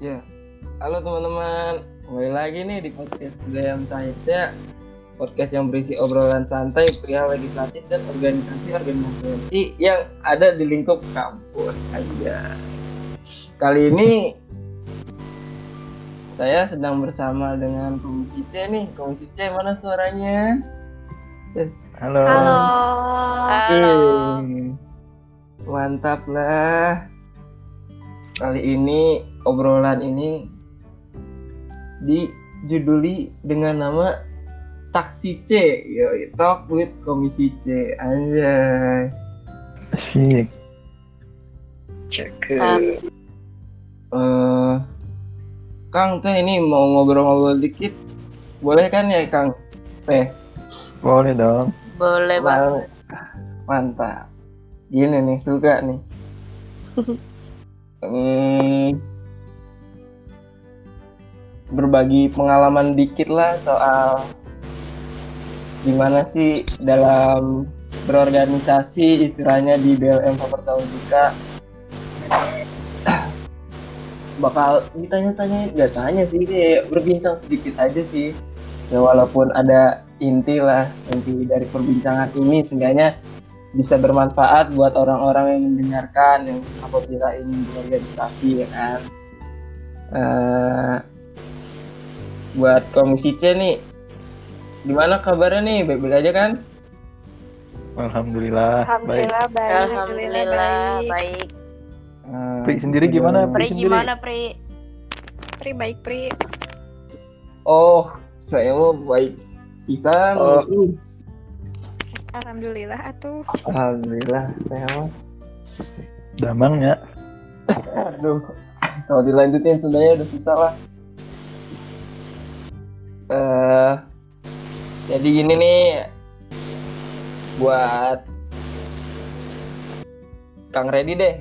Ya, halo teman-teman, kembali lagi nih di podcast Gayam Sahitya Podcast yang berisi obrolan santai perihal legislatif dan organisasi-organisasi yang ada di lingkup kampus aja Kali ini saya sedang bersama dengan Komisi C nih Komisi C mana suaranya? Yes. Halo. Halo. Halo. Mantap lah. Kali ini obrolan ini dijuduli dengan nama Taksi C. Yo, talk with Komisi C. Anjay. Asik. Cakep. Eh, Kang teh ini mau ngobrol-ngobrol dikit. Boleh kan ya, Kang? Teh. Boleh dong. Boleh banget. Mantap. Gini nih, suka nih. Hmm, berbagi pengalaman dikit lah soal gimana sih dalam berorganisasi istilahnya di BLM Fakultas Ujika bakal ditanya-tanya nggak tanya sih kayak berbincang sedikit aja sih. Ya walaupun ada inti lah inti dari perbincangan ini seenggaknya bisa bermanfaat buat orang-orang yang mendengarkan yang apabila ingin berorganisasi ya kan? Eh, buat komisi C nih gimana kabarnya nih baik-baik aja kan Alhamdulillah. Baik. Alhamdulillah baik. Alhamdulillah baik. Eh, Pri sendiri gimana? Pri sendiri? gimana Pri? Pri baik Pri. oh saya mau baik pisan Oh. Uh, Alhamdulillah atuh. alhamdulillah saya mah Damang ya. Aduh, kalau dilanjutin sebenarnya udah susah lah. Eh, jadi gini nih, buat Kang Redi deh.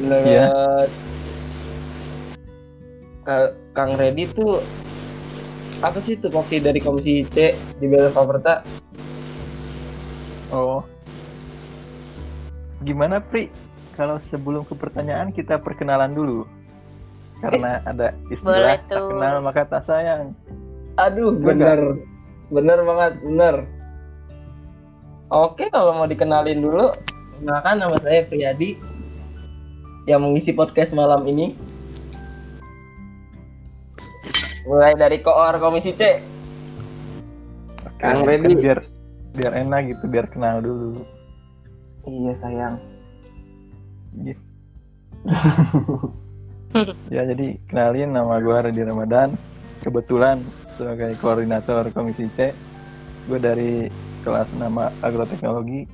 Menurut Iya. Ka- Kang Redi tuh apa sih tupoksi dari Komisi C di Bela Faperta? Oh. Gimana Pri? Kalau sebelum ke pertanyaan kita perkenalan dulu. Karena ada Boleh istilah tak kenal maka tak sayang. Aduh, Bener bener. Bener banget, bener. Oke, kalau mau dikenalin dulu, kenalkan nama saya Priyadi yang mengisi podcast malam ini. Mulai dari koor Komisi C. Oke, Kang kan Redi. biar biar enak gitu, biar kenal dulu. Iya, sayang. Gitu. ya jadi kenalin nama gue Redi Ramadan. Kebetulan sebagai koordinator Komisi C, gue dari kelas nama agroteknologi.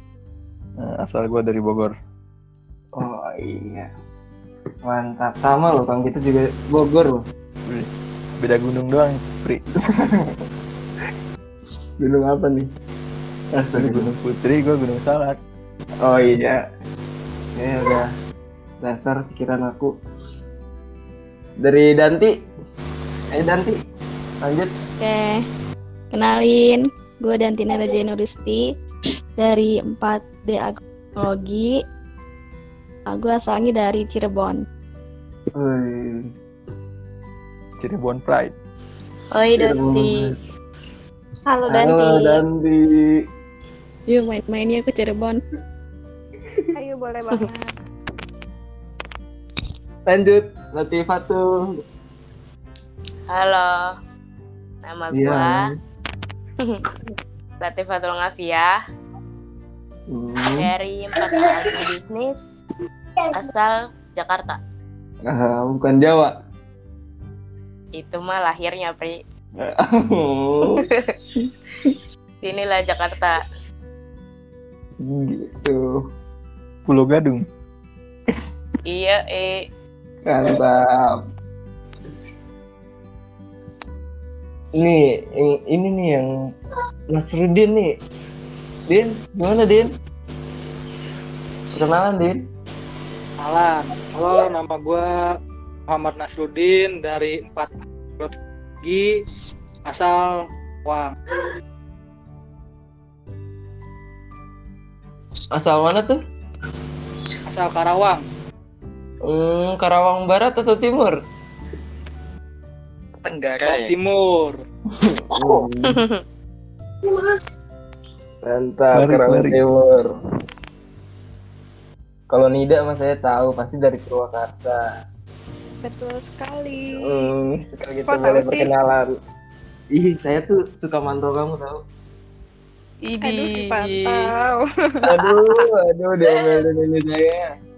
Eh, asal gue dari Bogor. Oh iya. Mantap. Sama loh, Kang kita juga Bogor loh. Beda gunung doang, Pri. Gunung apa nih? Astaga. Gunung Putri, gue Gunung Salak. Oh iya. Ini udah dasar pikiran aku. Dari Danti. Eh Danti, lanjut. Oke, kenalin, gue Dantina Raja Nurusti dari 4D Agroteknologi. Nah, gue asalnya dari Cirebon. Wih. Cirebon Pride. Oi Danti. Halo Halo Danti. Danti. Yuk main-main ya ke Cirebon. Ayo boleh banget. Lanjut, Latifatu. Halo. Nama Iya. gua Latifatul Ngafiyah Hmm. dari Empat Bisnis asal Jakarta. Ah, bukan Jawa. Itu mah lahirnya Pri. Oh, Inilah Jakarta. gitu. Pulau Gadung. Iya, eh Mantap. Nih, yang ini nih yang Mas Rudin nih. Din, gimana Din? Perkenalan Din. Kenalan. Halo, nama gue Muhammad Nasruddin dari 4 Teknologi asal Wang. Asal mana tuh? Asal Karawang. Hmm, Karawang Barat atau Timur? Tenggara ya. Timur. Mantap, Karawang. Timur. Kalau Nida mas saya tahu pasti dari Purwakarta. Betul sekali. Hmm, sekali kita boleh perkenalan. Ih, saya tuh suka mantau kamu tahu. Aduh, Idi. dipantau. Aduh, aduh, diomelin ini saya.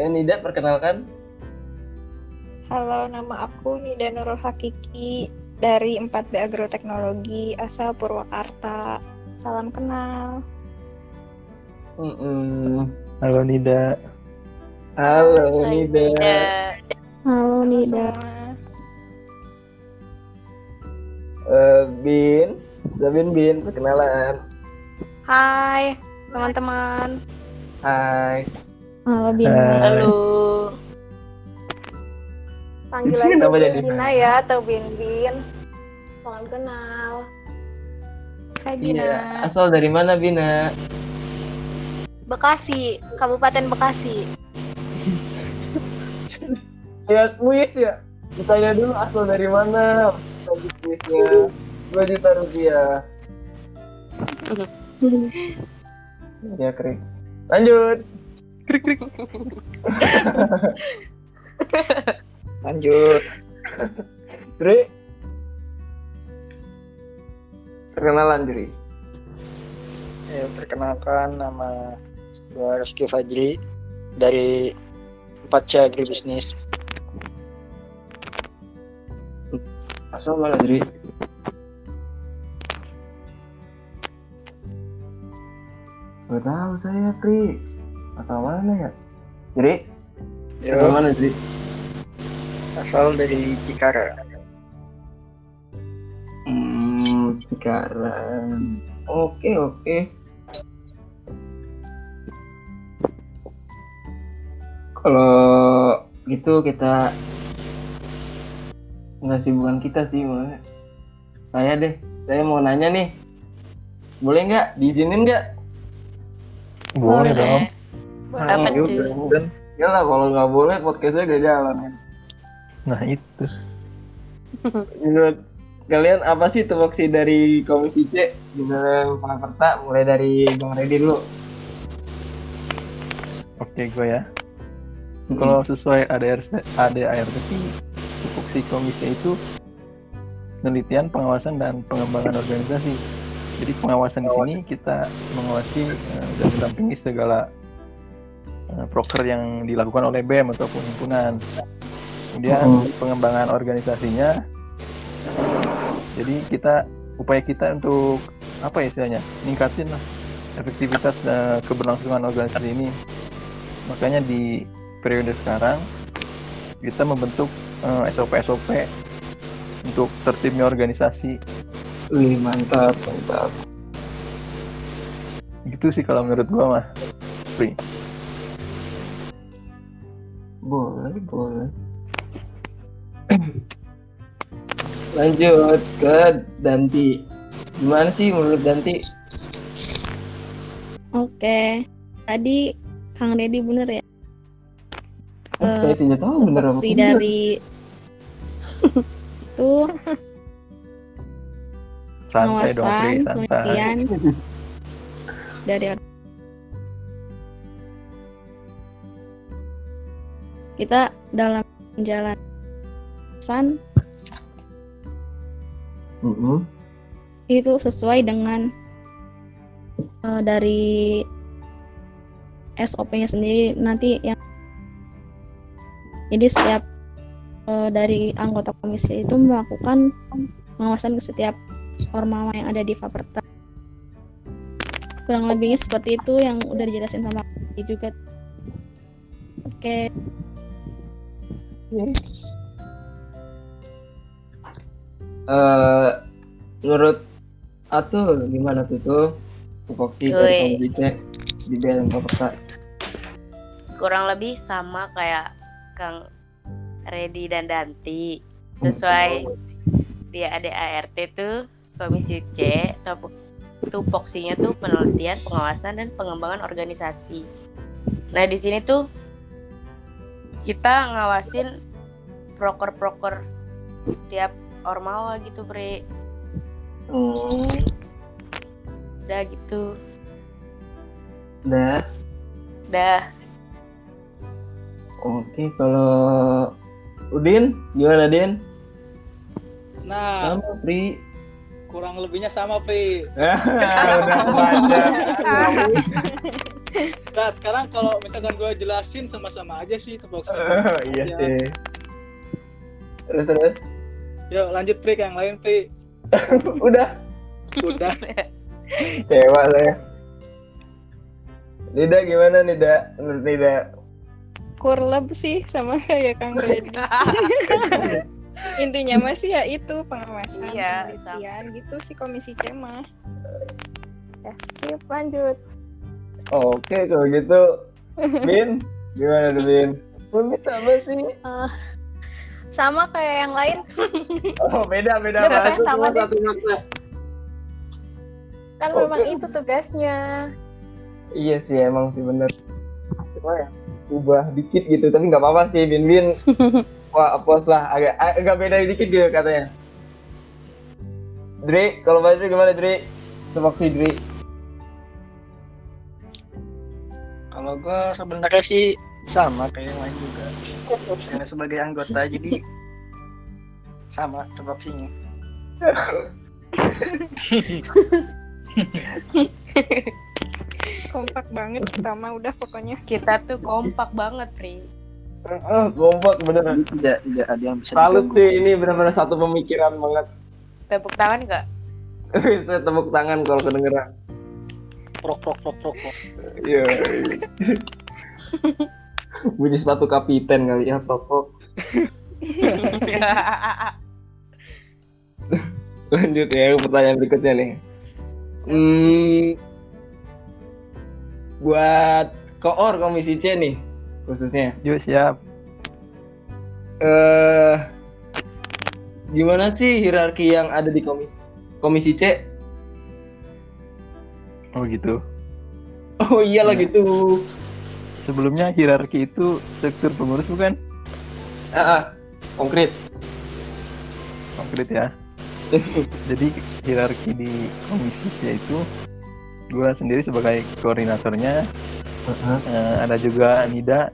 Eh, Nida perkenalkan. Halo, nama aku Nida Nurul Hakiki dari 4B Agroteknologi asal Purwakarta. Salam kenal. Mm-mm. Halo Nida. Halo, Hai, Nida. Nida. Halo Halo Nida. Eh, Bin, Sabin Bin, perkenalan. Hai teman-teman. Hai. Halo Bina. Halo. Panggil aja Sama Bina ya atau Bin Bin. Salam kenal. Hai Bina. Iya, asal dari mana Bina? Bekasi, Kabupaten Bekasi. Ya, kuis ya. Ditanya dulu asal dari mana? Lanjut kuisnya. 2 juta rupiah. Ya, krik. Lanjut. Krik krik. Lanjut. Dri. Perkenalan, Dri. Ya, perkenalkan nama gue Rizky Fajri dari 4C Agribisnis. Asal mana, Dri? Gak tahu saya, Pri. Asal mana ya? Dri? Asal Yo, mana, Dri? asal dari Cikara. Hmm, sekarang. Oke, oke. Kalau gitu kita nggak sih bukan kita sih malah. Saya deh, saya mau nanya nih. Boleh nggak? Diizinin nggak? Boleh dong. Apa tuh? Ya lah, kalau nggak boleh podcastnya gak jalan kan. Nah itu. Menurut kalian apa sih tupoksi dari Komisi C dalam Purwakarta? Mulai dari Bang Redi dulu. Oke gue ya. Kalau sesuai ADRT, ADART sih tupoksi komisi itu penelitian, pengawasan dan pengembangan organisasi. Jadi pengawasan di sini kita mengawasi eh, dan mendampingi segala proker yang dilakukan oleh BEM ataupun himpunan. Kemudian Hmm. pengembangan organisasinya. Jadi kita upaya kita untuk apa ya istilahnya ningkatin lah efektivitas dan keberlangsungan organisasi ini. Makanya di periode sekarang kita membentuk eh, SOP-SOP untuk tertibnya organisasi. Wih, mantap, mantap. Gitu sih kalau menurut gua mah. Pri. Boleh, boleh. Lanjut ke Danti. Gimana sih menurut Danti? Oke. Tadi Kang Dedi bener ya? Oh, Eh, saya tidak tahu bener apa dari itu Santai dong, Pri, santai. penelitian dari kita dalam penjelasan Mm-mm. itu sesuai dengan eh, dari SOP-nya sendiri. Nanti yang jadi setiap eh, dari anggota komisi itu melakukan pengawasan ke setiap ormawa yang ada di Faperta. Kurang lebihnya seperti itu yang udah dijelasin sama Kiki juga. Oke Eh, menurut Atul gimana tuh tuh tupoksi dari C di BLM? Kurang lebih sama kayak Kang Redi dan Danti. Sesuai dia ada ART tuh Komisi C tup- tupoksinya tuh penelitian, pengawasan dan pengembangan organisasi. Nah di sini tuh kita ngawasin proker-proker tiap ormawa gitu bre. Hmm, Udah gitu. udah. Udah. Oke, kalau Udin gimana Din? Nah, Sama Pri. Kurang lebihnya sama, Pri. udah baca. Nah, sekarang kalau misalkan gue jelasin sama-sama aja sih tebak iya sih. Terus terus. Yuk, lanjut, Pri, ke yang lain, Pri. Udah. Udah. Kecewa saya. Nida gimana Nida? Menurut Nida? Kurleb sih sama kayak Kang Redi. Intinya masih ya itu pengawasan, Iya, penelitian gitu sih komisi C mah. Ya skip lanjut. Oke kalau gitu. Bin, gimana tuh Bin? Lebih sama sih. Sama kayak yang lain. Oh beda beda pokoknya Masuk sama satu makna. Kan Oke. memang itu tugasnya. Iya sih emang sih bener. Cuma ya ubah dikit gitu tapi nggak apa-apa sih Bin Bin. Wah apos lah agak agak beda dikit gitu katanya. Dri, kalau Badri gimana Dri? Tebak sih Dri. Kalau gue sebenarnya sih sama kayak yang lain juga. Karena sebagai anggota jadi sama tupoksinya. Kompak banget pertama udah pokoknya. Kita tuh kompak banget Pri. Eh, kompak beneran. Tidak tidak ada yang bisa Salut diganggu. sih ini benar-benar satu pemikiran banget. Tepuk tangan gak? Bisa tepuk tangan kalau kedengeran. Prok, prok, prok, prok. Iya. Bunyi sepatu kapiten kali ya, prok prok. Lanjut ya ke pertanyaan berikutnya nih. Hmm, buat koor komisi C nih khususnya. Yuk siap. Eh, gimana sih hierarki yang ada di komisi komisi C? Oh gitu. Oh iyalah gitu. Sebelumnya hierarki itu struktur pengurus bukan? Ah, ah, konkret. Konkret ya. Jadi hierarki di komisi C itu gua sendiri sebagai koordinatornya. Eh, ada juga Nida,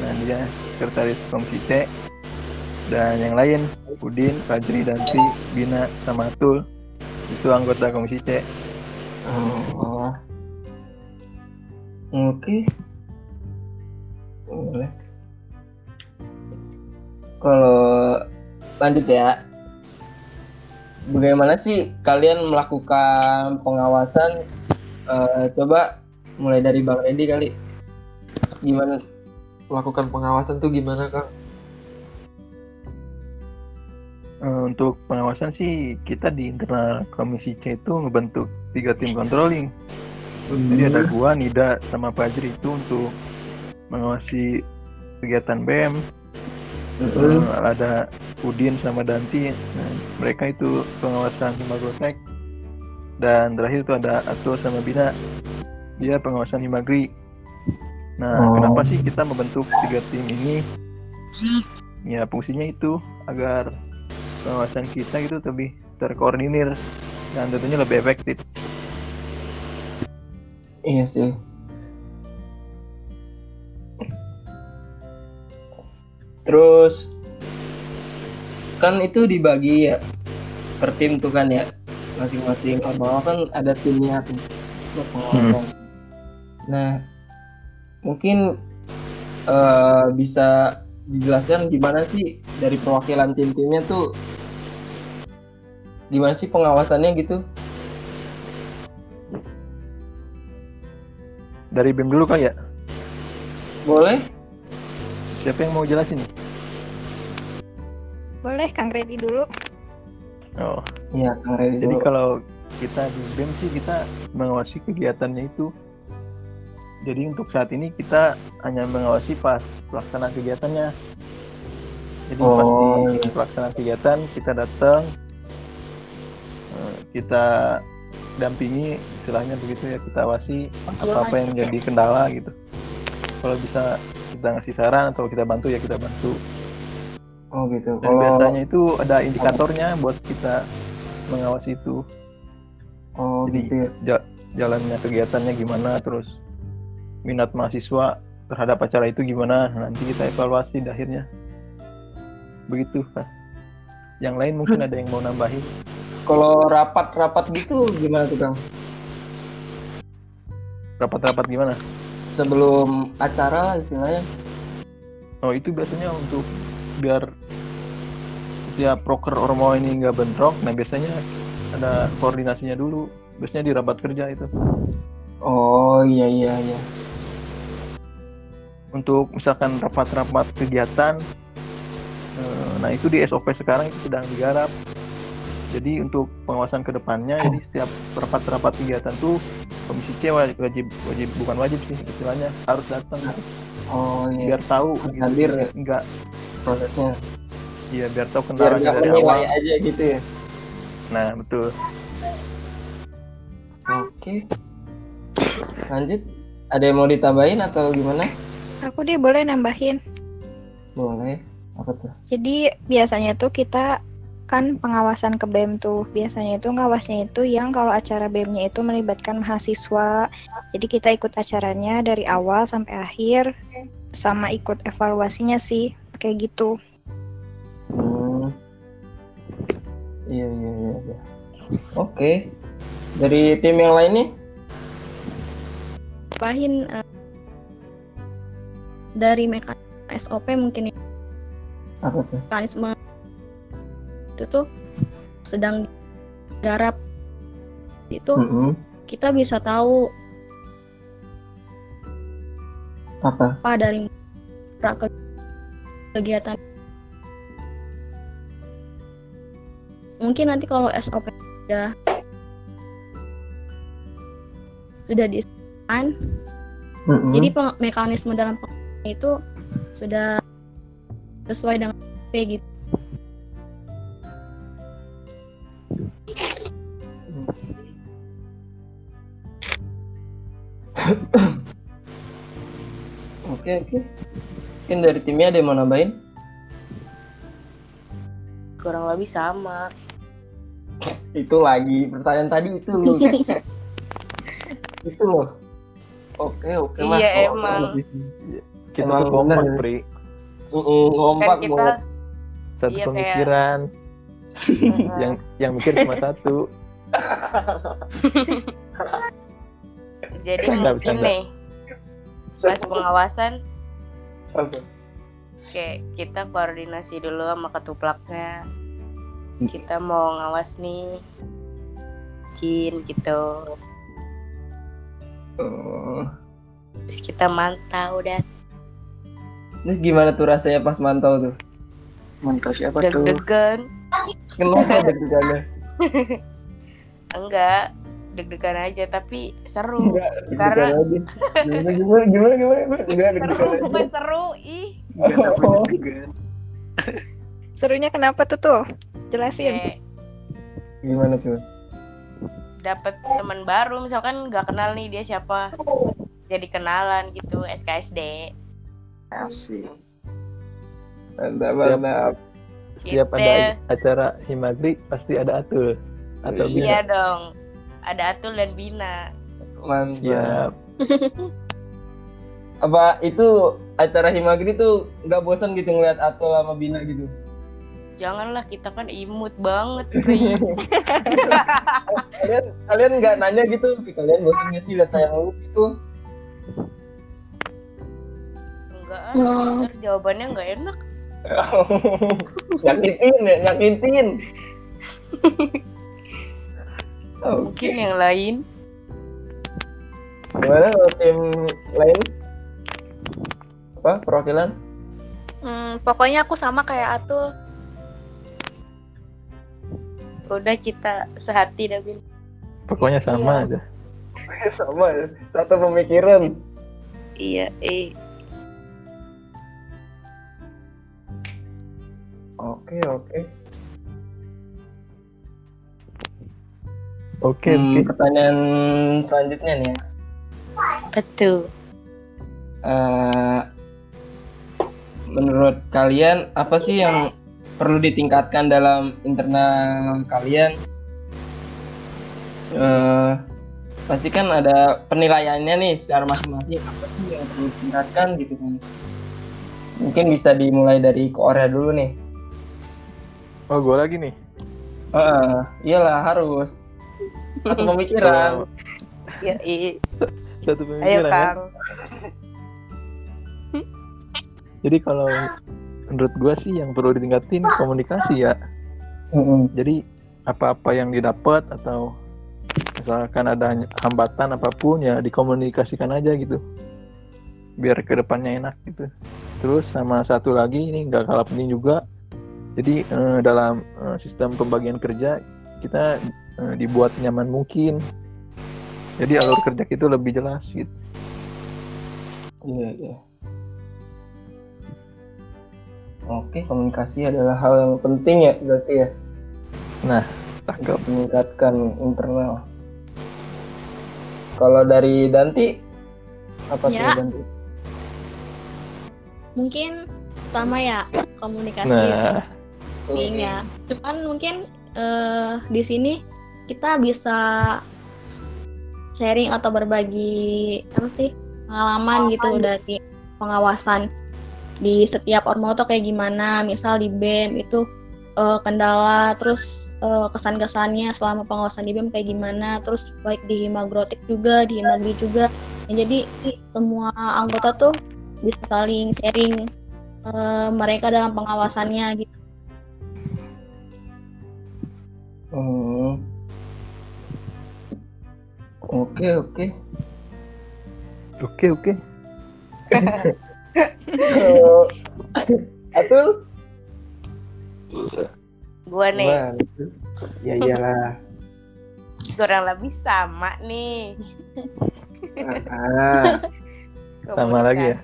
nah dia sekretaris komisi C. Dan yang lain Udin, Fajri, Danti, Bina, sama Atul itu anggota komisi C. Oh. Oke. Boleh. Kalau lanjut ya. Bagaimana sih kalian melakukan pengawasan? Eh, coba mulai dari Bang Randy kali. Gimana melakukan pengawasan tuh gimana, Kang? Eh, untuk pengawasan sih kita di internal komisi C itu ngebentuk tiga tim controlling. Jadi ada gua, Nida, sama Fajri itu untuk mengawasi kegiatan BM. Mhm. Eh, ada Udin sama Danti. Nah, mereka itu pengawasan Himagrotek. Dan terakhir itu ada Atul sama Bina. Dia pengawasan Himagri. Nah, Oh. kenapa sih kita membentuk tiga tim ini? Ya, fungsinya itu agar pengawasan kita itu lebih terkoordinir dan tentunya lebih efektif. Iya sih. Terus kan itu dibagi ya per tim tuh kan ya masing-masing ormawa kan ada timnya tuh pengawasan. Nah mungkin eh, bisa dijelaskan gimana sih dari perwakilan tim-timnya tuh gimana sih pengawasannya gitu? Dari BEM dulu kali ya? Boleh? Siapa yang mau jelasin nih? Boleh Kang Redi dulu. Oh, Iya, Kang Redi jadi dulu. kalau kita di BEM sih kita mengawasi kegiatannya itu. Jadi untuk saat ini kita hanya mengawasi pas pelaksanaan kegiatannya. Jadi Oh, pasti pelaksanaan kegiatan kita datang, eh, kita dampingi, istilahnya begitu ya kita awasi apa apa yang jadi kendala gitu. kalau bisa kita ngasih saran atau kita bantu ya kita bantu Oh gitu. dan Kalau biasanya itu ada indikatornya buat kita mengawasi itu oh Jadi- gitu ya. ja- jalannya kegiatannya gimana terus minat mahasiswa terhadap acara itu gimana nanti kita evaluasi di akhirnya begitu Pak. yang lain mungkin ada yang mau nambahin Kalau rapat-rapat gitu gimana tuh Kang? rapat-rapat gimana Sebelum acara lah istilahnya. oh itu biasanya untuk biar setiap proker ormo ini nggak bentrok nah biasanya ada koordinasinya dulu biasanya di rapat kerja itu Oh iya iya iya. Untuk misalkan rapat-rapat kegiatan eh, nah itu di SOP sekarang itu sedang digarap jadi untuk pengawasan ke depannya jadi setiap rapat-rapat kegiatan tuh komisi C wajib, wajib wajib bukan wajib sih istilahnya harus datang Oh iya. biar tahu Hadir ya enggak prosesnya. iya biar tahu Biar kendalanya nggak dari awal aja gitu ya. nah betul Oke. Lanjut. Ada yang mau ditambahin atau gimana? Aku deh boleh nambahin. Boleh. Apa tuh? Jadi biasanya tuh kita kan pengawasan ke BEM tuh biasanya itu ngawasnya itu yang kalau acara BEM-nya itu melibatkan mahasiswa jadi kita ikut acaranya dari awal sampai akhir sama ikut evaluasinya sih kayak gitu Hmm. Iya iya iya. iya. Oke. Dari tim yang lainnya? Tambahin eh, dari mekanisme SOP mungkin Apa tuh? mekanisme itu tuh sedang digarap itu Mm-mm. kita bisa tahu Apa? apa dari kegiatan mungkin nanti kalau SOP sudah sudah desain Mm-mm. jadi peng- mekanisme dalam itu sudah sesuai dengan P gitu Oke oke. Mungkin dari timnya ada yang mau nambahin? Kurang lebih sama. Itu lagi pertanyaan tadi itu loh. itu loh. Oke oke mas. Iya, Oke, emang. lebih. Kita Emang tuh kompak bener. Pri Mm-mm, ngompak Kan kita banget. satu Iya, kayak- pemikiran yang yang mikir cuma satu Jadi mungkin bercanda. nih pas pengawasan Apa? kayak kita koordinasi dulu sama ketuplaknya. Kita mau ngawas nih Jin gitu. Oh. Terus kita mantau dan Ini gimana tuh rasanya pas mantau tuh? Mantau siapa tuh? deg-degan. Kenapa deg-degannya? Enggak, deg-degan aja tapi seru. Enggak, Karena- aja. Gimana gimana gimana gimana? gimana? Enggak deg-degan seru, bukan seru. Ih, Kenapa deg-degan? serunya kenapa tuh tuh jelasin kayak Gimana tuh? dapet teman baru misalkan nggak kenal nih dia siapa. Jadi kenalan gitu SKSD. Asik. Mantap mantap. setiap Gitu. ada acara himagri pasti ada atul atau Iya bina dong. Ada Atul dan Bina. Mantap. Apa itu acara Himagri tuh nggak bosan gitu ngeliat Atul sama Bina gitu? Janganlah kita kan imut banget, Pri. Kalian kalian nggak nanya gitu? Kalian bosan nggak sih lihat saya mulu gitu? Enggak, ah, ntar jawabannya nggak enak. nyakitin ya, nyakitin. Mungkin yang lain. Gimana kalau tim lain? Apa perwakilan? Hmm, pokoknya aku sama kayak Atul. Udah kita sehati dah, Bin. pokoknya sama Iya. aja Sama ya, satu pemikiran. Iya, eh. Oke oke. oke Hmm, oke pertanyaan selanjutnya nih ya. Betul. eh, menurut kalian apa sih yang perlu ditingkatkan dalam internal kalian? Eh, pasti kan ada penilaiannya nih secara masing-masing apa sih yang perlu ditingkatkan gitu kan? Mungkin bisa dimulai dari Korea dulu nih. Oh, gue lagi nih. Heeh, iyalah harus. Satu pemikiran. Ya, i- Satu ayo pemikiran kan? Kang. Jadi kalau menurut gue sih yang perlu ditingkatin komunikasi ya. Jadi apa-apa yang didapat atau misalkan ada hambatan apa pun ya dikomunikasikan aja gitu. Biar ke depannya enak gitu. Terus sama satu lagi ini nggak kalah penting juga. Jadi eh, dalam eh, sistem pembagian kerja kita eh, dibuat nyaman mungkin. Jadi alur kerja itu lebih jelas gitu. Iya, iya. Oke, komunikasi adalah hal yang penting ya berarti ya. Tangkap. meningkatkan internal. Kalau dari Danti apa Ya. tuh Danti? Mungkin pertama ya komunikasi Nah, Iya, cuman mungkin eh, di sini kita bisa sharing atau berbagi apa sih pengalaman gitu dari pengawasan di setiap ormo tuh kayak gimana. Misal di BEM itu eh, kendala, terus eh, kesan-kesannya selama pengawasan di BEM kayak gimana, terus baik di Himagrotik juga, di Himagri juga. Ya, jadi semua anggota tuh bisa saling sharing eh, mereka dalam pengawasannya gitu. Hmm. Oke oke. oke oke. So, Atul? Gua nih tuh? Ya iyalah. kurang lebih sama nih. Ah. Sama lagi ya?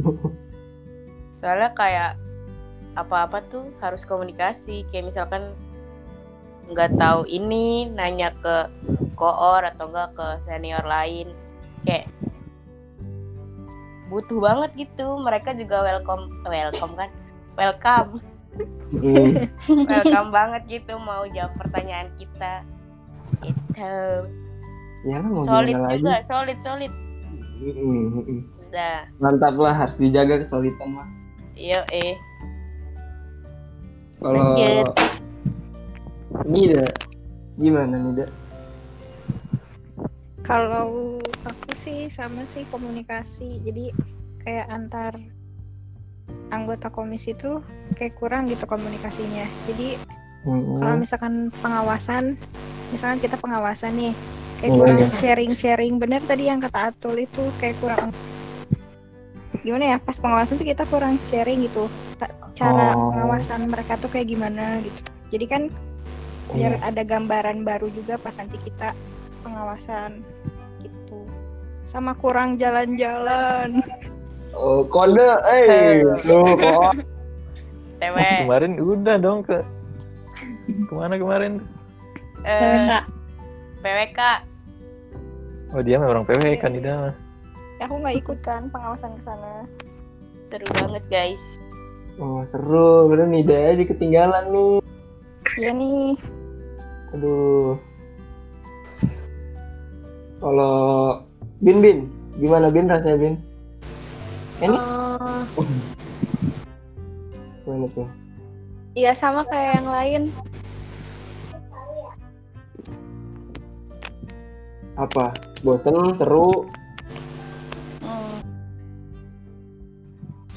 Soalnya kayak apa-apa tuh harus komunikasi. Kayak misalkan nggak tahu ini nanya ke koor atau enggak ke senior lain. Kayak butuh banget gitu. Mereka juga welcome welcome kan? Welcome. Hmm. Welcome banget gitu mau jawab pertanyaan kita. Itu Ya mau solid juga, lagi. solid solid. Hmm. Udah, Mantap lah harus dijaga kesulitan mah. yuk eh. Kalau. Nida gimana Nida? Kalau aku sih sama sih komunikasi. Jadi kayak antar anggota komisi tuh kayak kurang gitu komunikasinya. Jadi Hmm. kalau misalkan pengawasan, misalkan kita pengawasan nih, kayak Oh, kurang sharing-sharing. Bener tadi yang kata Atul itu kayak kurang gimana ya? Pas pengawasan tuh kita kurang sharing gitu. Cara Oh. pengawasan mereka tuh kayak gimana gitu. Jadi kan biar ada gambaran baru juga pas nanti kita pengawasan gitu. Sama kurang jalan-jalan. Oh, kode, eh, kok. TW. Kemarin udah dong ke ke mana kemarin? Eh, PWK. Oh dia memang orang PW kan di dalam. Aku nggak ikut kan pengawasan ke sana. Seru banget guys. Oh, seru. Udah Nida aja ketinggalan nih. Iya nih. Aduh. Kalau Bin Bin, gimana Bin rasanya Bin? Ini gimana tuh? Iya sama kayak yang lain. Apa? Bosen, seru,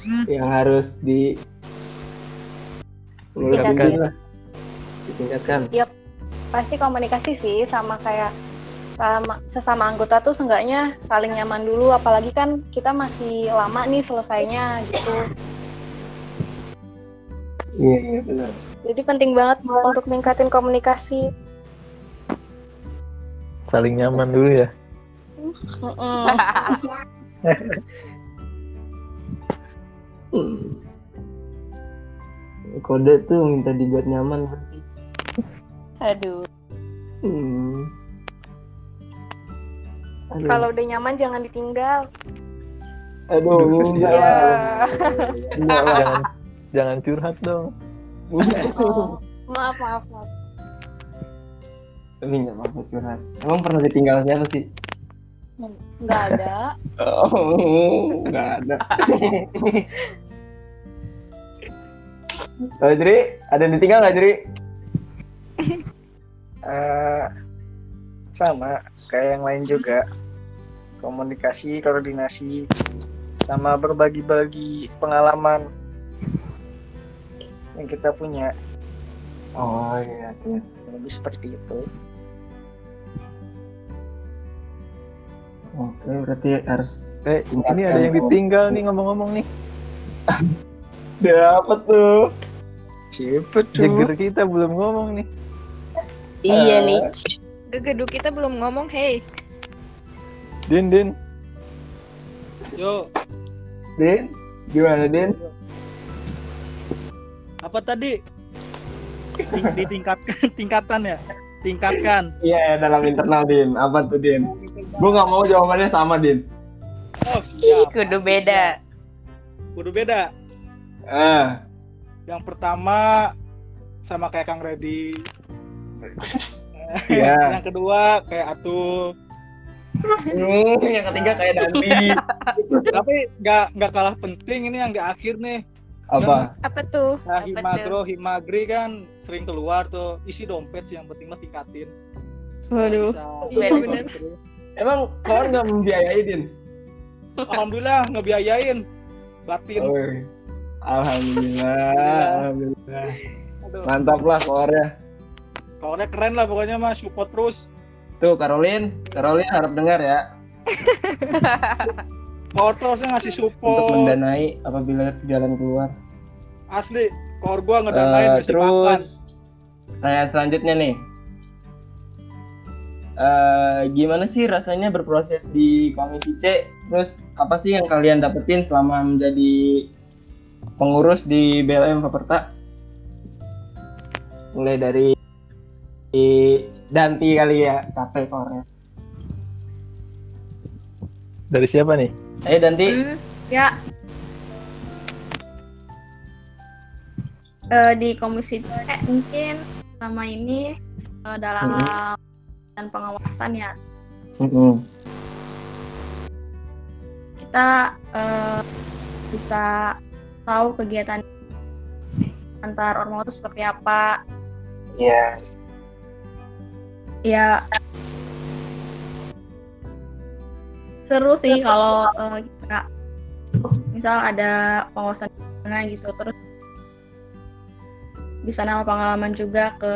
Hmm. yang harus di Tingkatkan. lah. Ditingkatkan. Pasti komunikasi sih sama kayak sama sesama anggota tuh seenggaknya saling nyaman dulu apalagi kan kita masih lama nih selesainya gitu. Iya, iya benar. Jadi penting banget untuk ningkatin komunikasi. Saling nyaman dulu ya. Hmm. Kode tuh minta dibuat nyaman nanti. Aduh. Hmm. Kalau udah nyaman jangan ditinggal. Aduh, enggak Ya. lah. jangan jangan curhat dong Oh, maaf, maaf, maaf. Tapi nggak apa-apa curhat. Emang pernah ditinggal siapa sih? Nggak ada. Oh, nggak ada. Kalau Jeri, ada yang ditinggal nggak Jeri? Eh, sama kayak yang lain juga komunikasi koordinasi sama berbagi-bagi pengalaman yang kita punya Oh iya. iya. lebih seperti itu Oke, berarti harus eh ini ada yang ditinggal nih ngomong-ngomong nih siapa tuh? siapa Jagger kita belum ngomong nih Iya nih. Gegedu kita belum ngomong, hey. Din Din Yo, Din, gimana Din? apa tadi? Ting- Ditingkatkan, tingkatan ya? Tingkatkan. Iya, dalam internal Din. Apa tuh Din? Gue nggak mau jawabannya sama Din. Oh, siap. Kudu beda. Kudu beda. Ah, Yang pertama sama kayak Kang Reddy. Iya. Yang kedua kayak Atul. Hmm, yang ketiga kayak Dandi. Tapi nggak nggak kalah penting ini yang di akhir nih. Apa? Apa tuh? Nah, Apa Himagro, Himagri kan sering keluar tuh isi dompet sih yang penting mah tingkatin. Waduh. Iya. Emang kawan nggak membiayai Din? Alhamdulillah ngebiayain batin. Oh, Alhamdulillah, alhamdulillah. Aduh, Mantap lah kawannya. Kawannya keren lah pokoknya mah support terus. Tuh Caroline, Caroline harap dengar ya Power terusnya ngasih untuk support. mendanai apabila jalan keluar. Asli, core gua ngedanain Eh, mesti makan. terus pertanyaan selanjutnya nih. Eh, gimana sih rasanya berproses di Komisi C? Terus apa sih yang kalian dapetin selama menjadi pengurus di BLM Paperta? Mulai dari di Danti kali ya, capek kornya. dari siapa nih Ayo Danti. Ya. Eh, di komisi C mungkin selama ini eh, dalam dan pengawasan ya Mm-mm. kita eh, bisa tahu kegiatan antar ormas itu seperti apa Iya. Ya. Seru sih kalau eh, kita misal ada pengawasan di mana gitu terus bisa nambah pengalaman juga ke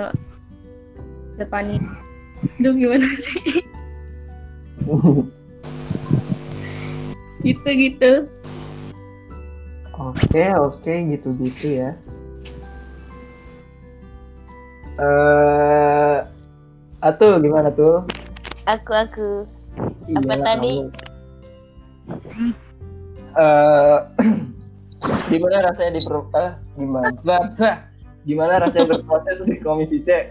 depannya. Duh gimana sih? Gitu gitu. Oke, oke, gitu-gitu ya. Eh, Atul gimana tuh? Aku aku. Apa Iyalah tadi? Eh, gimana rasanya di eh, gimana? Gimana rasanya berproses di Komisi C?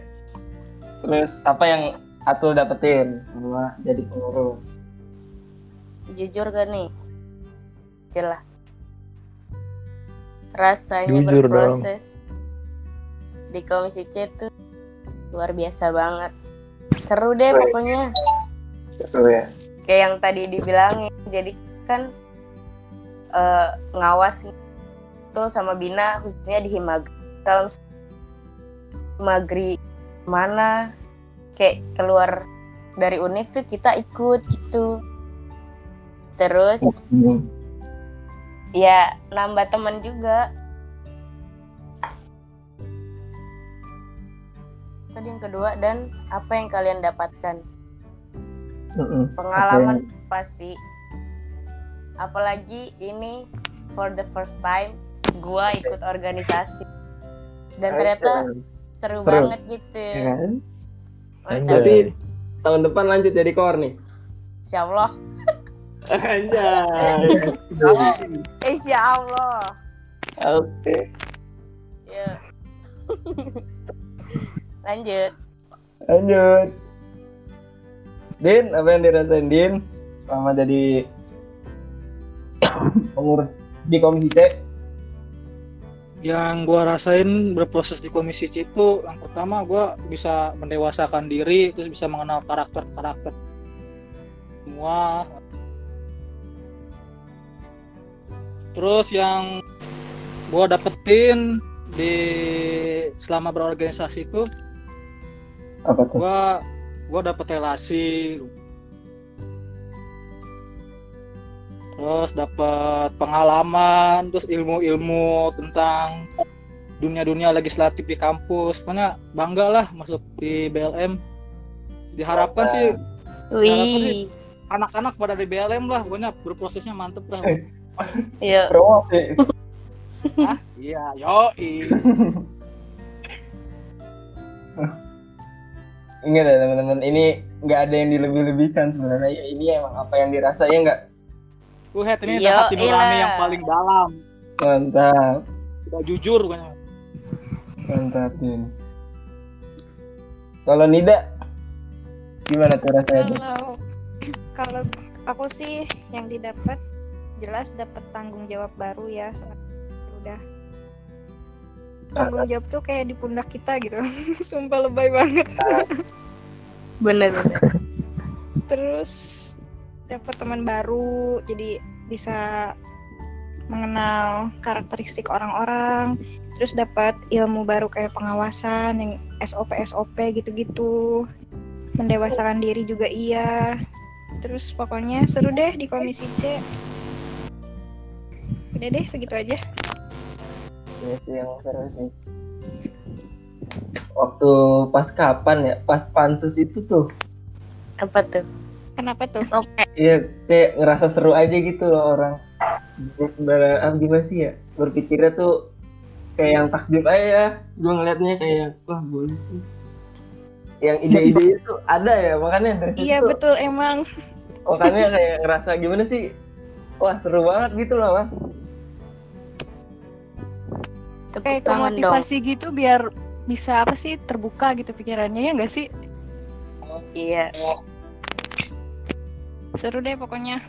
Terus apa yang Atul dapetin selama jadi pengurus? Jujur gak nih? Jelas. Rasanya Jujur dong. berproses di Komisi C tuh luar biasa banget. Seru deh pokoknya. Betul ya. kayak yang tadi dibilangin jadi kan eh, ngawas tuh sama Bina khususnya di Himagri kalau mis- Himagri mana kayak keluar dari univ tuh kita ikut gitu terus ya nambah teman juga yang kedua dan apa yang kalian dapatkan Mm-mm. pengalaman pasti apalagi ini for the first time gua ikut organisasi dan ternyata seru, Seru. banget gitu Ya kan? Berarti tahun depan lanjut jadi kor nih. insya Allah Anjay. insya Allah Oke. ya lanjut. Lanjut. Din, apa yang dirasain Din? Selama jadi ngurus di komisi C. Yang gua rasain berproses di komisi C itu yang pertama gua bisa mendewasakan diri terus bisa mengenal karakter-karakter semua. Terus yang gua dapetin di selama berorganisasi itu apa tuh? Gua gua dapet relasi. Terus dapat pengalaman terus ilmu-ilmu tentang dunia-dunia legislatif di kampus. Pokoknya bangga lah masuk di BLM diharapkan sih Wih. anak-anak pada di BLM lah. Pokoknya berprosesnya mantep lah. Iya. promosi Hah? iya yoi ingat ya teman-teman ini nggak ada yang dilebih-lebihkan sebenarnya. Ya, ini emang apa yang dirasa ya nggak? Kuhet ini Yo, hati nurani iya. yang paling dalam. Mantap. Udah jujur pokoknya. Mantap Din. Kalau Nida gimana tuh rasanya? Kalau kalau aku sih yang didapat jelas dapat tanggung jawab baru ya udah tanggung jawab tuh kayak di pundak kita gitu. Sumpah lebay banget. Bener bener. terus dapat teman baru jadi bisa mengenal karakteristik orang-orang. Terus dapat ilmu baru kayak pengawasan yang SOP SOP gitu-gitu. Mendewasakan diri juga iya. Terus pokoknya seru deh di komisi C. Udah deh segitu aja Iya sih yang seru sih. Waktu pas kapan ya? Pas pansus itu tuh. Apa tuh? kenapa tuh? SOP. Iya kayak ngerasa seru aja gitu loh orang. Ber- ah, gimana sih ya? Berpikirnya tuh kayak yang takjub aja ya. Gue ngeliatnya kayak wah boleh tuh yang ide-ide itu ada ya makanya dari situ iya betul emang. Makanya kayak ngerasa gimana sih? Wah seru banget gitu loh bang Tepuk kayak tangan dong. kemotivasi gitu biar bisa apa sih terbuka gitu pikirannya ya enggak sih Iya. seru deh pokoknya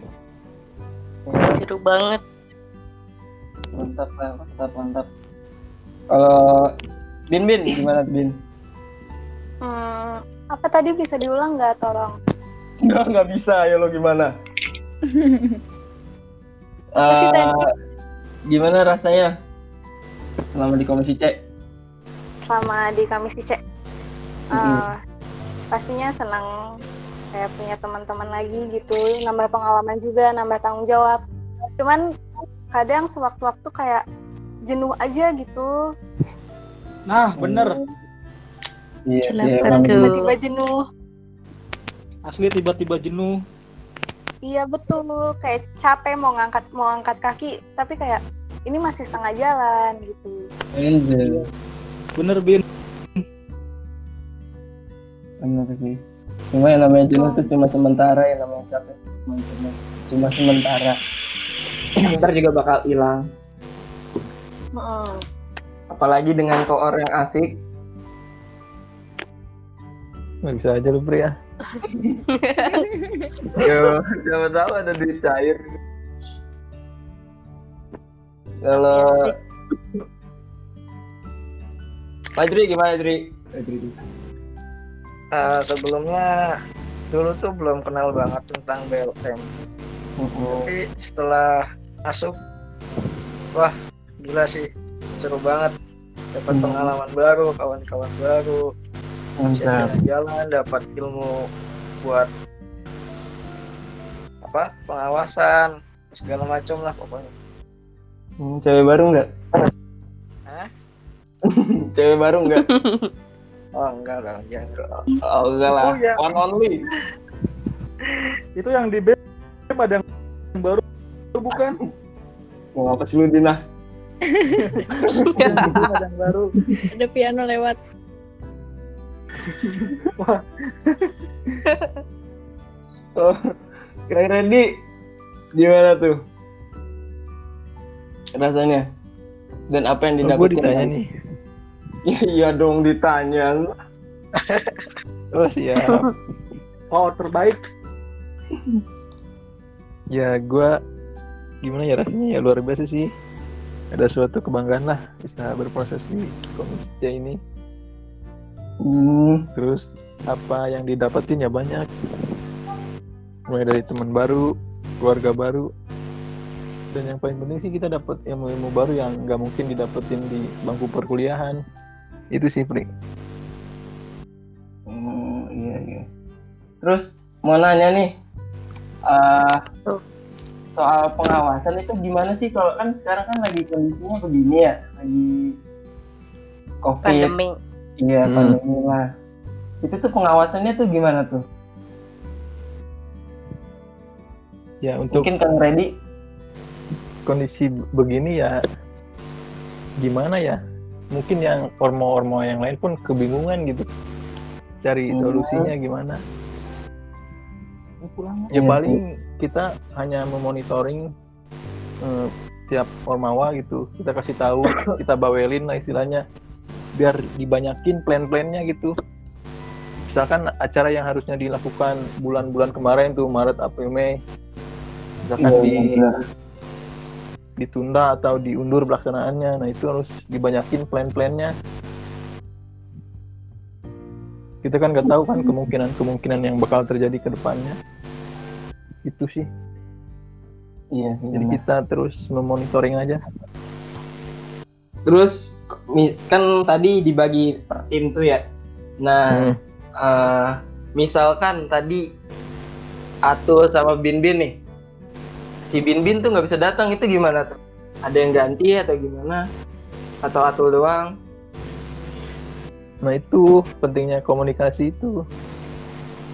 Seru banget. mantap mantap mantap kalau bin bin gimana bin Hmm, apa tadi bisa diulang nggak tolong? nggak nggak bisa ya lo gimana Eh, tadi? gimana rasanya selama di komisi C Selama di Komisi C. Eh, Mm-mm. pastinya senang kayak punya teman-teman lagi gitu, nambah pengalaman juga, nambah tanggung jawab. Cuman kadang sewaktu-waktu kayak jenuh aja gitu, nah bener iya Kenapa emang tuh? tiba-tiba jenuh. asli tiba-tiba jenuh Iya betul, kayak capek mau ngangkat mau angkat kaki, tapi kayak ini masih setengah jalan gitu. Anjir. bener bin Bener sih. Cuma yang namanya jenuh tuh cuma sementara, yang namanya capek cuma cuma, cuma sementara. Ntar juga bakal hilang. Mm-mm. Apalagi dengan koor yang asik. Nggak bisa aja lu Pri ya. Yo, siapa tahu ada duit cair. Kalau Majri gimana Jri? Majri. Eh, sebelumnya dulu tuh belum kenal banget tentang BLM. Tapi setelah masuk, wah gila sih, seru banget. Dapat Hmm. pengalaman baru, kawan-kawan baru, jalan-jalan, dapat ilmu buat apa pengawasan segala macam lah pokoknya. Hmm, cewek baru nggak? Hah? cewek baru nggak? Oh enggak dong, jangan. Oh enggak lah, Oh, iya. one only. itu yang di BEM ada yang baru bukan Mau apa sih lu Dina? ada yang baru ada piano lewat Oh, Kang Randy gimana tuh? Rasanya? Dan apa yang Oh, gue didapetin? ditanya nih. Ya, iya dong ditanya. Oh siap. oh terbaik ya gue gimana ya rasanya ya luar biasa sih ada suatu kebanggaan lah bisa berproses di komisi ini Hmm, terus apa yang didapetin ya banyak mulai dari teman baru keluarga baru dan yang paling penting sih kita dapat ilmu-ilmu baru yang nggak mungkin didapetin di bangku perkuliahan itu sih Pri hmm, iya iya. Terus mau nanya nih, eh, Tuh. soal pengawasan itu gimana sih? Kalau kan sekarang kan lagi kondisinya begini ya, lagi covid, pandemi iya Hmm. pandemi lah. Itu tuh pengawasannya tuh gimana tuh? ya untuk Mungkin Kang Reddy kondisi begini ya gimana ya? Mungkin yang ormo-ormo yang lain pun kebingungan gitu. Cari Hmm. solusinya gimana? Iya ya paling kita hanya memonitoring eh, tiap ormawa gitu. Kita kasih tahu kita bawelin lah istilahnya. Biar dibanyakin plan-plannya gitu. Misalkan acara yang harusnya dilakukan bulan-bulan kemarin tuh Maret April Mei. Misalkan Iya, di benar. Ditunda atau diundur pelaksanaannya. Nah itu harus dibanyakin plan-plannya. Kita kan nggak tahu kan kemungkinan-kemungkinan yang bakal terjadi ke depannya. Itu sih. Iya sih. Jadi benar. kita terus memonitoring aja. Terus kan tadi dibagi per tim tuh ya. Nah, Hmm. eh, misalkan tadi Atul sama Bin Bin nih, si Bin Bin tuh nggak bisa datang itu gimana tuh? Ada yang ganti atau gimana? Atau Atul doang? Nah itu pentingnya komunikasi itu.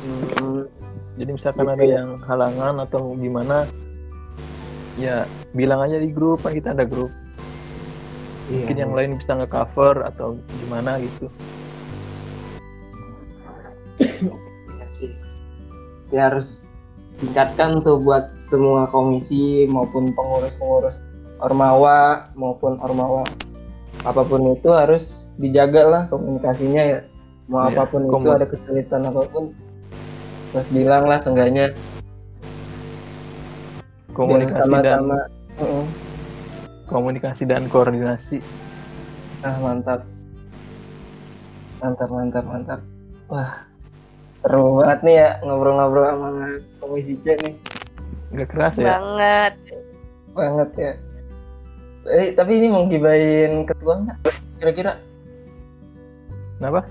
Hmm, Jadi misalkan ada yang halangan atau gimana, ya bilang aja di grup kan kita ada grup. Mungkin yang lain bisa nge-cover atau gimana gitu. Iya sih. Ya harus tingkatkan tuh buat semua komisi maupun pengurus-pengurus ormawa maupun ormawa apa pun itu harus dijaga lah komunikasinya ya. Mau Iya, apa pun itu komu- ada kesulitan apa pun terus bilang lah seenggaknya. Komunikasi dan sama-sama. Mm-mm. komunikasi dan koordinasi. ah mantap. Mantap mantap mantap. Wah seru banget nih ya ngobrol-ngobrol sama komisi C nih Gak keras ya? banget banget ya eh tapi ini mau gibain ketua nggak kira-kira Kenapa?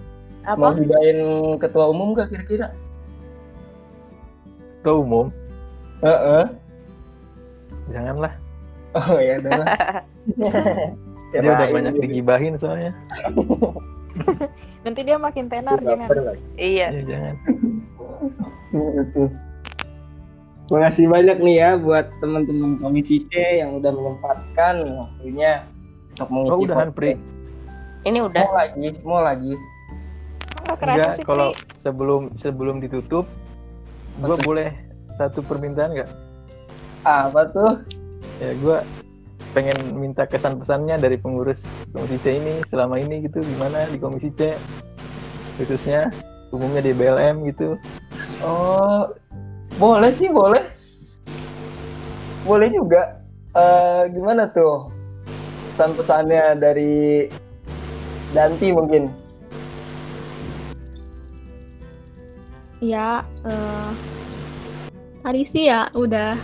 mau apa gibain ketua umum nggak kira-kira Ketua umum? Heeh. Janganlah. oh ya udah lah Dia udah banyak digibahin soalnya. Nanti dia makin tenar jangan. iya Iya jangan. Makasih banyak nih ya buat teman-teman komisi C yang udah menyempatkan waktunya untuk Oh mengisi udahan podcast. Pri. ini udah Mau lagi, mau lagi. Nggak kerasa Enggak, sih, kalau Pri. sebelum sebelum ditutup, gua Apa? boleh satu permintaan nggak? Apa tuh? Ya gua pengen minta kesan pesannya dari pengurus komisi C ini selama ini gitu gimana di komisi C khususnya umumnya di BLM gitu Oh, boleh sih, boleh. Boleh juga. Eh gimana tuh? Pesan-pesannya dari Danti mungkin. Ya, eh, tadi sih ya udah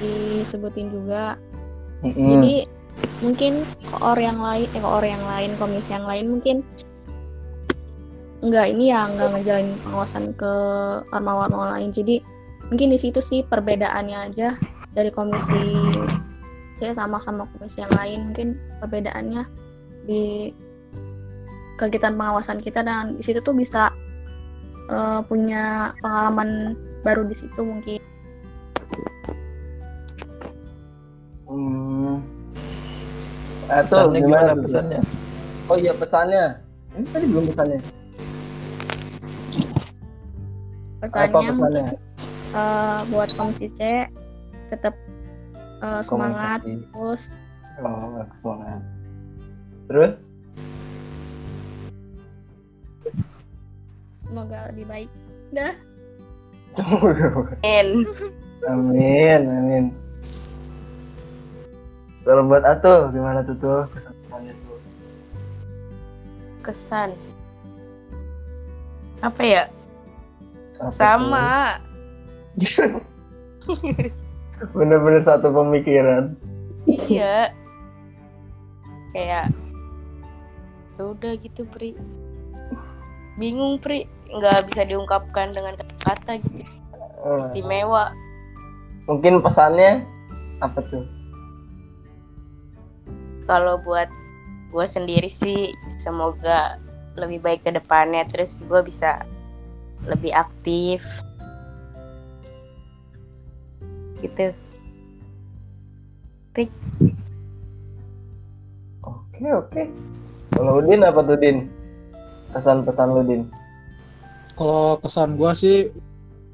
disebutin juga. Mm-mm. Jadi mungkin koor yang lain, eh koor yang lain, komisi yang lain mungkin nggak ini ya nggak ngejalanin pengawasan ke ormawa-ormawa lain. Jadi mungkin di situ sih perbedaannya aja dari komisi ya sama-sama komisi yang lain mungkin perbedaannya di kegiatan pengawasan kita dan di situ tuh bisa eh, punya pengalaman baru di situ mungkin. Atau pesannya gimana gimana pesannya Oh iya pesannya. Ini tadi belum pesannya. Apa Pesannya pesannya? eh, buat komisi C tetap eh, semangat Komunikasi. terus Oh, semangat. Terus? semoga lebih baik. Dah. In. amin, amin. Kalau buat Atuh gimana tuh tuh kesan-kesannya tuh? Kesan. Apa ya? Apa Sama. Bener-bener satu pemikiran. Iya. Kayak ya udah gitu, Pri. Bingung, Pri. Nggak bisa diungkapkan dengan kata-kata gitu. Eh, Istimewa. mungkin pesannya apa tuh? Kalau buat gue sendiri sih, semoga lebih baik ke depannya. Terus gue bisa lebih aktif. Gitu. Oke oke. Kalau Udin apa tuh Din? Pesan-pesan lu Din? Kalau kesan gua sih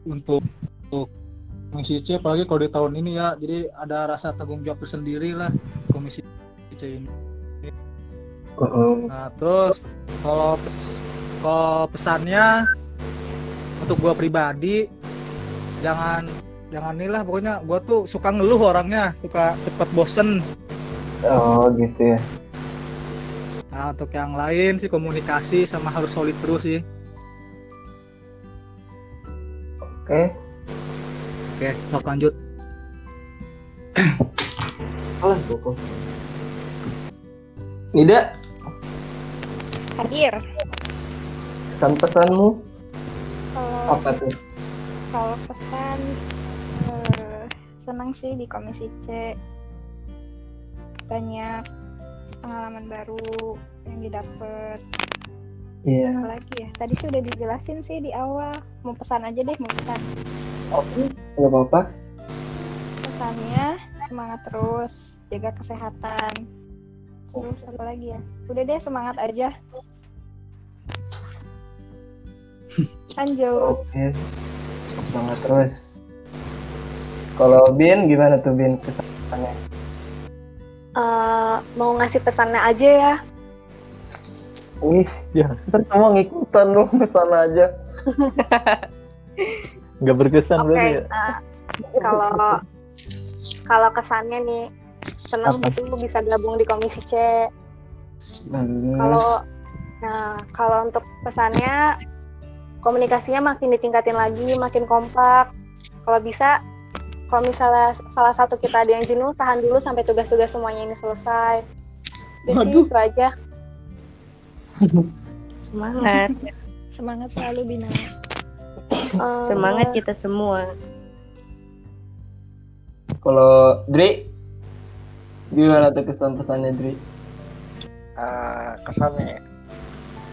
untuk untuk komisi C apalagi kalau di tahun ini ya jadi ada rasa tanggung jawab tersendiri lah komisi C ini. Nah, terus kalau pes, kalau pesannya untuk gua pribadi jangan jangan inilah pokoknya gua tuh suka ngeluh orangnya, suka cepet bosen. Oh gitu ya. Nah, untuk yang lain sih komunikasi sama harus solid terus sih. Oke. Oke, sok lanjut. Buku. Nida, Hadir. pesan-pesanmu Kalau apa tuh? kalau pesan eh, senang sih di komisi C banyak pengalaman baru yang didapat Iya. apalagi ya tadi sih udah dijelasin sih di awal mau pesan aja deh mau pesan Oke. Gak apa-apa. pesannya semangat terus jaga kesehatan terus apa lagi ya udah deh semangat aja lanjut Oke. Semangat terus. Kalau Bin gimana tuh Bin kesannya? Eh, mau ngasih pesannya aja ya. Wih, Ya. ntar semua ngikutan lu pesan aja. Nggak berkesan Oke, berarti ya? eh, kalau kalau kesannya nih senang Apa? gitu bisa gabung di komisi C. Hmm. Kalau nah kalau untuk pesannya komunikasinya makin ditingkatin lagi, makin kompak. Kalau bisa kalau misalnya salah satu kita ada yang jenuh, tahan dulu sampai tugas-tugas semuanya ini selesai. Sih Waduh. itu aja. Semangat. semangat selalu Bina Eh, Semangat kita semua. Kalau Dri gimana tuh kesan pesannya Dri? Eh, kesannya ya.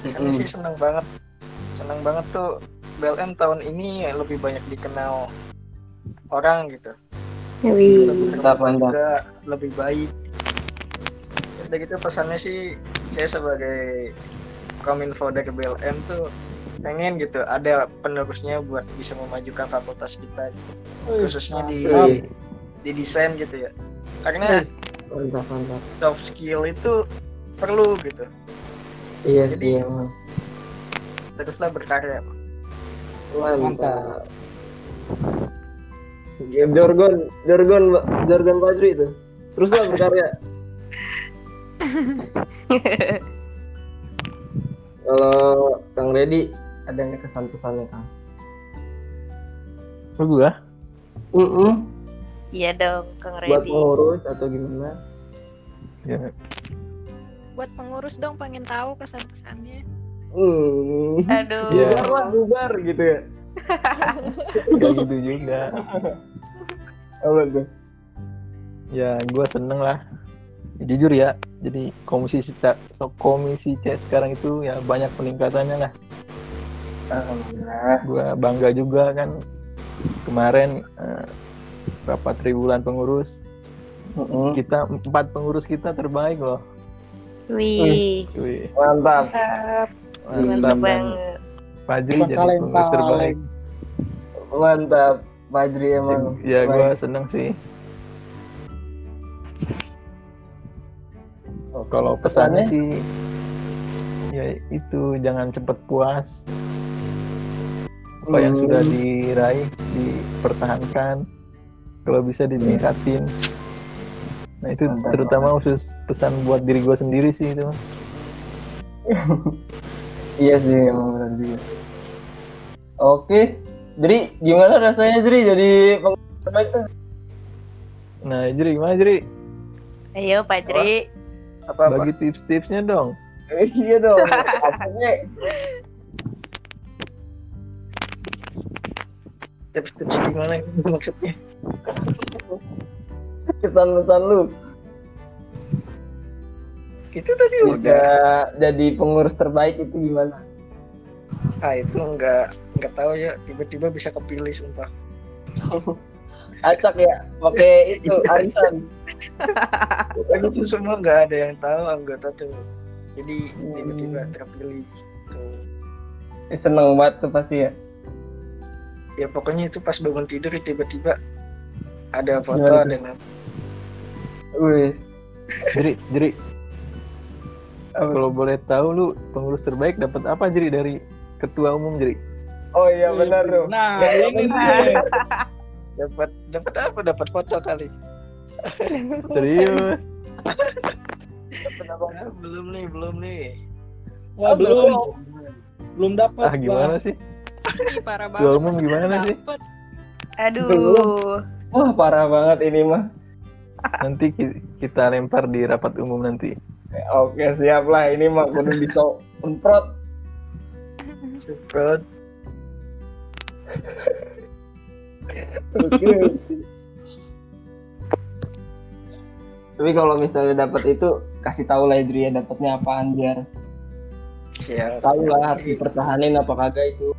kesannya sih seneng banget seneng banget tuh BLM tahun ini lebih banyak dikenal orang gitu Wih. Mantap, mantap. juga lebih baik udah gitu pesannya sih saya sebagai kominfo dari BLM tuh pengen gitu ada penerusnya buat bisa memajukan fakultas kita gitu. khususnya di di desain gitu ya karena Mantap, mantap. soft skill itu perlu gitu Iya Jadi- sih emang. teruslah berkarya Mantap. Jorgon, Jorgon, Jorgon Fajri itu. Teruslah berkarya. Kalau Kang Redi ada nggak kesan-pesannya Kang? Lu gua? Mm Iya dong, Kang Buat Reddy. pengurus atau gimana? Ya, buat pengurus dong pengen tahu kesan-pesannya Hmm. Aduh. Iya. Bubar lah, bubar gitu ya. nggak gitu juga. Apa tuh? Ya, gua seneng lah. Ya, jujur ya, jadi komisi C, so, komisi C sekarang itu ya banyak peningkatannya lah. Alhamdulillah. Gua bangga juga kan kemarin eh, berapa tribulan pengurus Mm-mm. kita empat pengurus kita terbaik loh. Wih. Wih, Mantap. Mantap mantap banget. Fajri jadi pengurus terbaik. Mantap. Fajri emang. Ya, gua seneng sih. Oke. Kalau pesannya sih ya itu jangan cepet puas. Apa yang Hmm. sudah diraih dipertahankan. Kalau bisa ditingkatin. Nah itu Mantap, terutama khusus pesan buat diri gue sendiri sih itu. Iya sih emang benar juga. Oke, Dri, gimana rasanya Dri jadi tuh? Nah Jri gimana Jri? Ayo Pak Jri. Apa apa? Bagi tips-tipsnya dong. Eh, iya dong. Tips-tips gimana maksudnya? kesan-kesan lu Itu tadi bisa udah. jadi pengurus terbaik itu gimana? Ah itu nggak nggak tahu ya. Tiba-tiba bisa kepilih sumpah. Acak ya, pakai itu arisan. Pokoknya itu semua nggak ada yang tahu anggota tuh. Jadi tiba-tiba terpilih. Tuh. Eh, Seneng banget tuh pasti ya. Ya pokoknya itu pas bangun tidur tiba-tiba ada foto Gimana ada nama. Wis. Jri, Jri, Apa? kalau boleh tahu lu pengurus terbaik dapat apa Jri dari ketua umum Jri? Oh iya benar tuh. Nah, ini nih. Dapat dapat apa? Dapat foto kali. Serius? Belum nih, belum nih. Wah, belum. Belum dapat. Ah gimana sih? Ih, parah banget. Ketua umum gimana nggak sih? dapet? Aduh. Wah parah banget ini mah. Nanti ki- kita lempar di rapat umum nanti. Oke siap lah ini mah kudu bisa semprot. Semprot. Oke. Tapi kalau misalnya dapat itu kasih tahu lah Idri ya dapatnya apaan biar Siap. tahu lah harus dipertahanin apa kagak itu.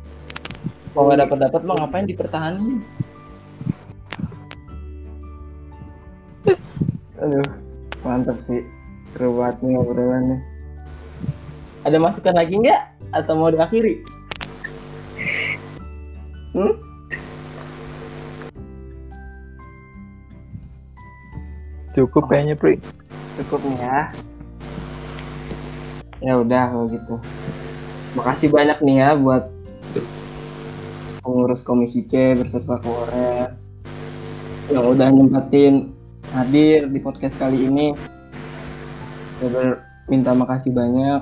Kalau nggak dapat dapat mah ngapain dipertahanin? Aduh, mantap sih. Seru banget nih obrolannya. Ada masukan lagi nggak? Atau mau diakhiri? Hmm? Cukup kayaknya Pri. Cukup nih ya. Ya udah kalau gitu. Makasih banyak nih ya buat pengurus Komisi C berserta Korea yang udah nyempatin hadir di podcast kali ini. Saya minta makasih banyak.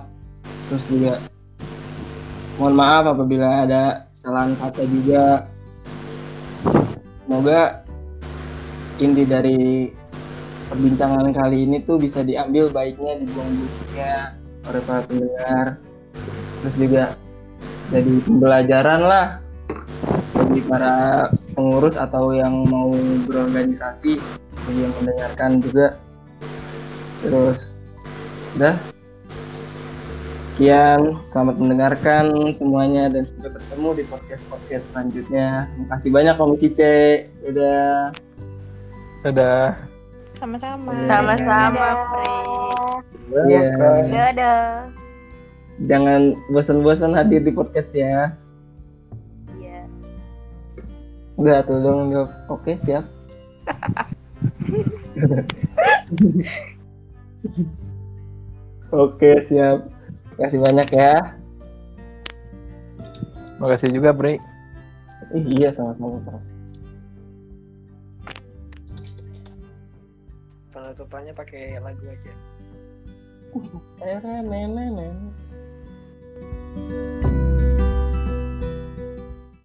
Terus juga mohon maaf apabila ada kesalahan kata juga. Semoga inti dari perbincangan kali ini tuh bisa diambil baiknya dibuang buruknya oleh para pendengar terus juga jadi pembelajaran lah bagi para pengurus atau yang mau berorganisasi bagi yang mendengarkan juga terus udah sekian selamat mendengarkan semuanya dan sampai bertemu di podcast podcast selanjutnya terima kasih banyak komisi C dadah Dadah. Sama-sama. Sama-sama, Pri. Iya. Dadah. jangan bosan-bosan hadir di podcast ya Iya. udah tuh dong jawab oke siap oke siap kasih banyak ya Makasih juga Pri. Ih, iya sama-sama Bro. Penutupannya pakai lagu aja. Eh, nenek, nenek.